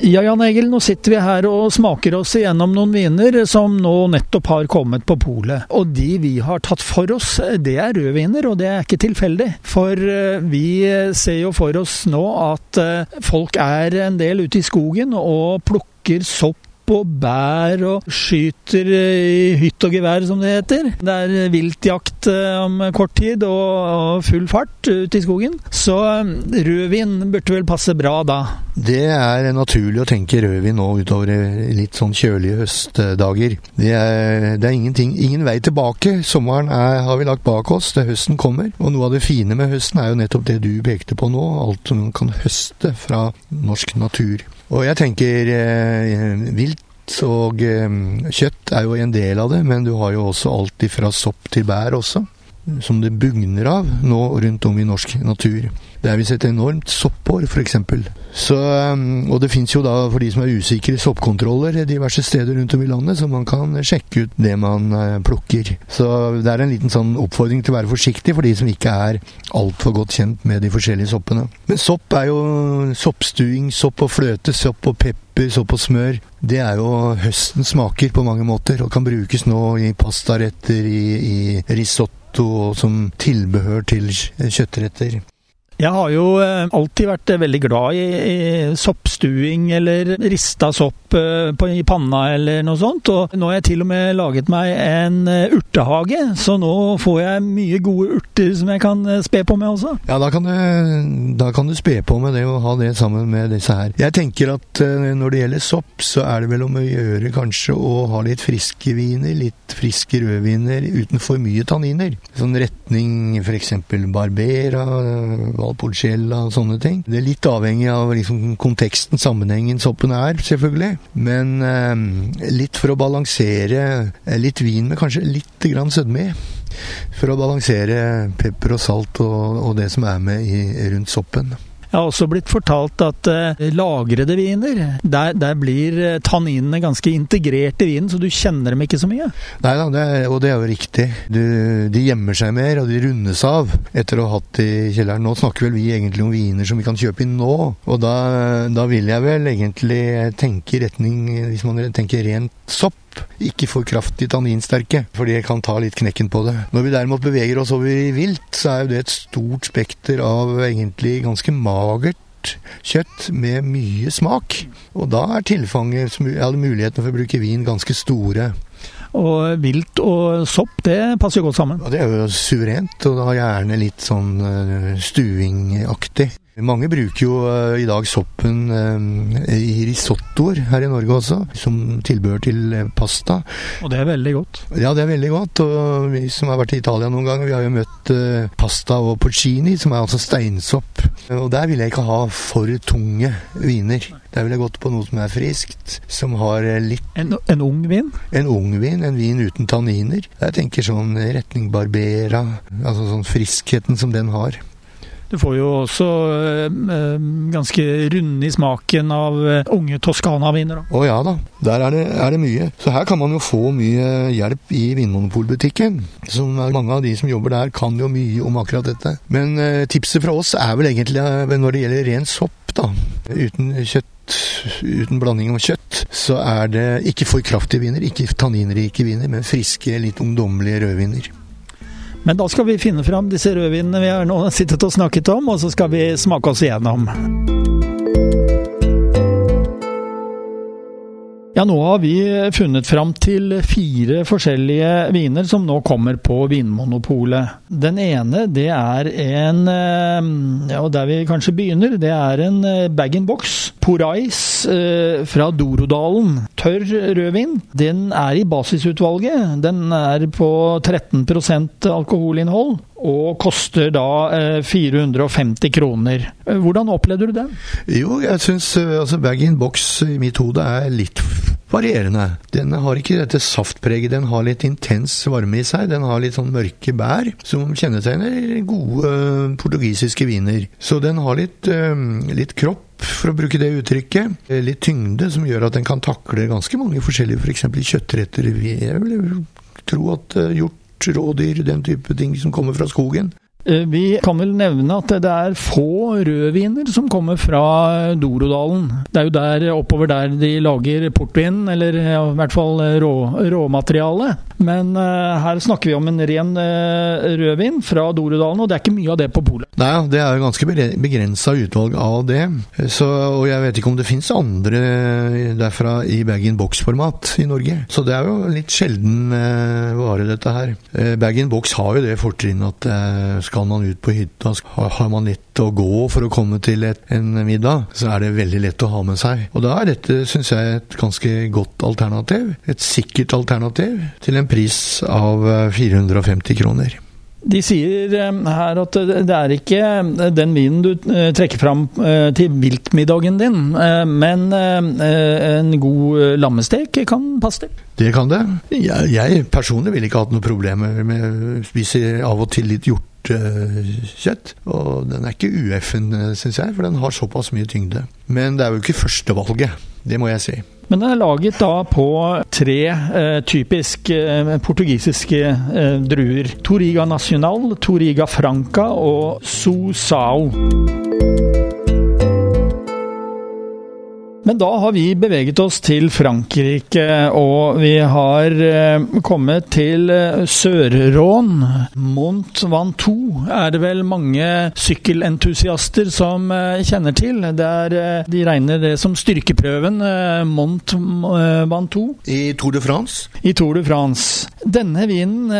Ja, Jan Egil, nå sitter vi her og smaker oss igjennom noen viner som nå nettopp har kommet på polet. Og de vi har tatt for oss, det er rødviner, og det er ikke tilfeldig. For eh, vi ser jo for oss nå at eh, folk er en del ute i skogen og plukker sopp og bær og skyter i hytt og gevær, som det heter. Det er viltjakt eh, om kort tid og full fart ute i skogen. Så eh, rødvin burde vel passe bra da. Det er naturlig å tenke rødvin nå utover litt sånn kjølige høstdager. Det er, det er ingenting, ingen vei tilbake. Sommeren er, har vi lagt bak oss, det høsten kommer. Og noe av det fine med høsten er jo nettopp det du pekte på nå, alt som man kan høste fra norsk natur. Og jeg tenker eh, vilt og eh, kjøtt er jo en del av det, men du har jo også alt ifra sopp til bær også, som det bugner av nå rundt om i norsk natur. Der vi setter enormt soppår, f.eks. Um, og det fins jo da, for de som er usikre, soppkontroller diverse steder rundt om i landet, så man kan sjekke ut det man uh, plukker. Så det er en liten sånn oppfordring til å være forsiktig for de som ikke er altfor godt kjent med de forskjellige soppene. Men sopp er jo soppstuing, sopp og fløte, sopp og pepper, sopp og smør. Det er jo høstens smaker på mange måter, og kan brukes nå i pastaretter, i, i risotto og som tilbehør til kjøttretter. Jeg har jo eh, alltid vært eh, veldig glad i, soppstuing eller rista sopp eh, i panna eller noe sånt. Og nå har jeg til og med laget meg en urtehage, så nå får jeg mye gode urter som jeg kan spe på med også. Ja, da kan du, da kan du spe på med det og ha det sammen med disse her. Jeg tenker at når det gjelder sopp, så er det vel om å gjøre kanskje å ha litt friske viner, litt friske rødviner uten for mye tanniner. Sånn retning f.eks. Barbera Valpolicella og sånne ting. Det er litt avhengig av liksom, konteksten, sammenhengen soppen er, selvfølgelig. Men eh, litt for å balansere eh, litt vin med kanskje litt grann sødme i. For å balansere pepper og salt og, og det som er med i, rundt soppen. Jeg har også blitt fortalt at uh, lagrede viner, der, der blir uh, tanninene ganske integrert i vinen, så du kjenner dem ikke så mye. Nei da, det er, og det er jo riktig. Du, de gjemmer seg mer, og de rundes av etter å ha hatt i kjelleren. Nå snakker vel vi egentlig om viner som vi kan kjøpe inn nå, og da, da vil jeg vel egentlig tenke i retning, hvis man tenker rent sopp, ikke for kraftig tanninsterke, for det kan ta litt knekken på det. Når vi derimot beveger oss over i vilt, så er jo det et stort spekter av egentlig ganske magert kjøtt med mye smak. Og da er tilfanget, eller mulighetene for å bruke vin, ganske store. Og vilt og sopp, det passer jo godt sammen. Ja, det er jo suverent, og da gjerne litt sånn uh, stuingaktig. Mange bruker jo uh, i dag soppen uh, i risottoer her i Norge også, som tilbehør til uh, pasta. Og det er veldig godt? Ja, det er veldig godt. Og vi som har vært i Italia noen ganger, vi har jo møtt pasta og porcini, som er altså steinsopp. Og der vil jeg ikke ha for tunge viner. Der vil jeg gått på noe som er friskt, som har litt En, en ung vin? En ung vin, en vin uten tanniner. Jeg tenker sånn retning Barbera, altså sånn friskheten som den har. Du får jo også øh, ganske runde i smaken av øh, unge Toskana-viner. Å ja da, der er det, er det, mye. Så her kan man jo få mye hjelp i Vinmonopolbutikken. Som mange av de som jobber der, kan jo mye om akkurat dette. Men øh, tipset fra oss er vel egentlig når det gjelder ren sopp, da. Uten kjøtt uten blanding av kjøtt, så er det ikke for kraftige viner, ikke tanninrike viner, men friske, litt ungdommelige rødviner. Men da skal vi finne fram disse rødvinene vi har nå sittet og snakket om, og så skal vi smake oss igjennom. Ja, nå har vi funnet fram til fire forskjellige viner som nå kommer på Vinmonopolet. Den ene, det er en Og Ja, der vi kanskje begynner, det er en eh, bag-in-box. Porais eh, fra Dorodalen. Tørr rødvin. Den er i basisutvalget. Den er på 13% alkoholinnhold og koster da 450 kroner. Hvordan opplevde du den? Jo, jeg syns altså bag-in-box i mitt hode er litt varierende. Den har ikke dette saftpreget, den har litt intens varme i seg. Den har litt sånn mørke bær, som kjennetegner gode portugisiske viner. Så den har litt, litt kropp for å bruke det uttrykket. Litt tyngde, som gjør at den kan takle ganske mange forskjellige f.eks. For kjøttretter. Jeg vil tro at hjort, rådyr, den type ting som kommer fra skogen, Eh, vi kan vel nevne at det er få rødviner som kommer fra Dorodalen. Det er jo der oppover der de lager portvin, eller i hvert fall rå, råmateriale. Men uh, her snakker vi om en ren uh, rødvin fra Dorudalen, og det er ikke mye av det på polet. Nei, det er jo ganske begrensa utvalg av det. Så, og jeg vet ikke om det fins andre derfra i bag-in-box-format i Norge. Så det er jo litt sjelden uh, vare, dette her. Bag-in-box har jo det fortrinnet at skal man ut på hytta, har man lett å gå for å komme til et, en middag, så er det veldig lett å ha med seg. Og da er dette, syns jeg, et ganske godt alternativ. Et sikkert alternativ til en pris av 450 eh, kroner. De sier eh, her at det er ikke eh, den vinen du trekker fram til viltmiddagen din, men en god lammestek kan passe til. Det kan det. Jeg, jeg personlig ville ikke hatt noe problem med å spise av og til litt hjort kjøtt. Og den er ikke UF-en, syns jeg, for den har såpass mye tyngde. Men det er jo ikke førstevalget, det må jeg si. Men den er laget da på tre eh, typisk eh, portugisiske eh, druer. Toriga Nacional, Toriga Franca og Susao. Men da har vi beveget oss til Frankrike, og vi har eh, kommet til eh, Sør-Rån. Mont Ventoux er det vel mange sykkelentusiaster som eh, kjenner til. Er, de regner det som styrkeprøven Mont Ventoux. I Tour de France? I Tour de France. Denne vinen,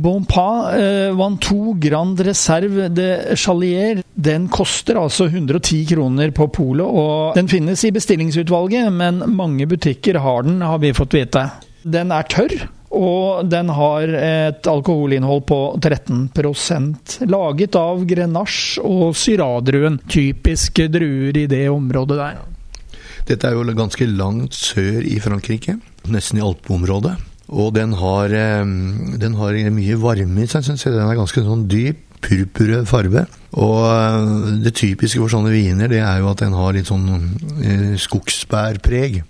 Bonpas Ventoux Grand Reserve de Chalier, den koster altså 110 kroner på polet, og den finnes i bestilling Forbedringsutvalget, men mange butikker har den, har vi fått vite. Den er tørr. Og den har et alkoholinnhold på 13% laget av grenasj og syradruen. Typiske druer i det området der. Dette er jo ganske langt sør i Frankrike, nesten i alpeområdet. Og den har, eh, den har mye varme i seg, syns jeg. Den er ganske sånn dyp purpurrød farge. Og eh, det typiske for sånne viner, det er jo at den har litt sånn eh, skogsbærpreg.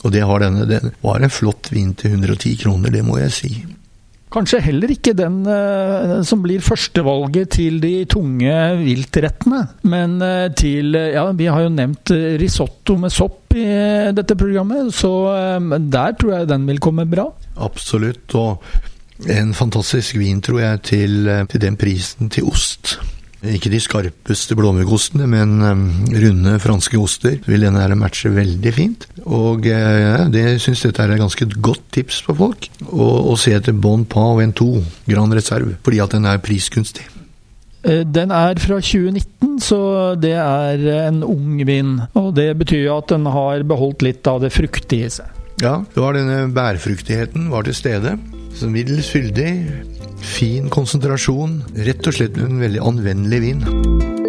Og det har denne. Det var en flott vin til 110 kroner, det må jeg si. Kanskje heller ikke den uh, som blir førstevalget til de tunge viltrettene, men uh, til Ja, vi har jo nevnt risotto med sopp i uh, dette programmet, så der tror jeg den vil komme bra. Absolutt. Og en fantastisk vin, tror jeg, til, eh, til den prisen til ost. Ikke de skarpeste blåmuggostene, men um, runde franske oster vil denne her matche veldig fint. Og jeg det syns dette er et ganske godt tips for folk. Å se etter Bon Pas Ventoux Grand Reserve, fordi at den er priskunstig. Den er fra 2019, så det er en ung vin. Og det betyr at den har beholdt litt av det fruktige i seg. Ja, det var denne bærfruktigheten var til stede. Så middels fyldig, fin konsentrasjon. Rett og slett en veldig anvendelig vin.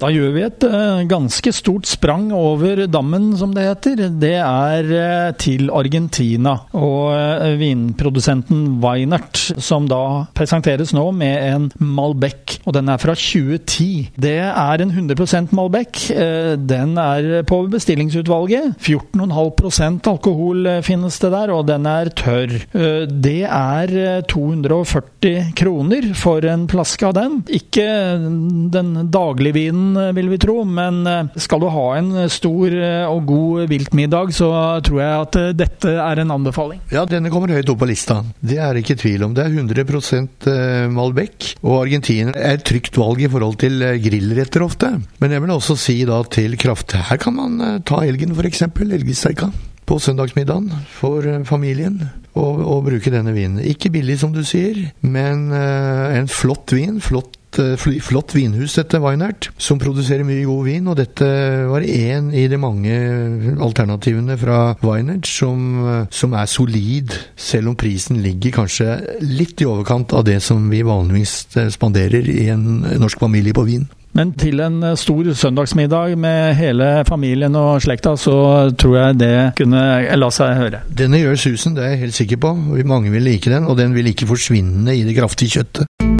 Da gjør vi et uh, ganske stort sprang over dammen, som det heter. Det er uh, til Argentina. Og uh, vinprodusenten Weinert, som da presenteres nå med en Malbec. Og den er fra 2010. Det er en 100% Malbec. den er på bestillingsutvalget. 14,5% alkohol finnes det der, og den er tørr. det er 240 kroner for en flaske av den. Ikke den daglige vinen Eh, vil vi tro. Men eh, skal du ha en stor eh, og god viltmiddag, så tror jeg at dette er en anbefaling. Ja, denne kommer høyt opp på lista. Det er ikke tvil om. Det er 100% Malbec. Og Argentina er et trygt valg i forhold til grillretter ofte. Men jeg vil også si da til kraft Her kan man ta elgen, f.eks. Elgsteika på søndagsmiddagen for familien og, og, bruke denne vinen. Ikke billig, som du sier, men uh, en flott vin. Flott flott vinhus, dette Weinert, som produserer mye god vin. Og dette var én i de mange alternativene fra Weinert som, eh, som, er solid, selv om prisen ligger kanskje litt i overkant av det som vi vanligvis eh, spanderer i en norsk familie på vin. Men til en stor søndagsmiddag med hele familien og slekta, så tror jeg det kunne la seg høre. Denne gjør susen, det er jeg helt sikker på. Mange vil like den, og den vil ikke forsvinne i det kraftige kjøttet.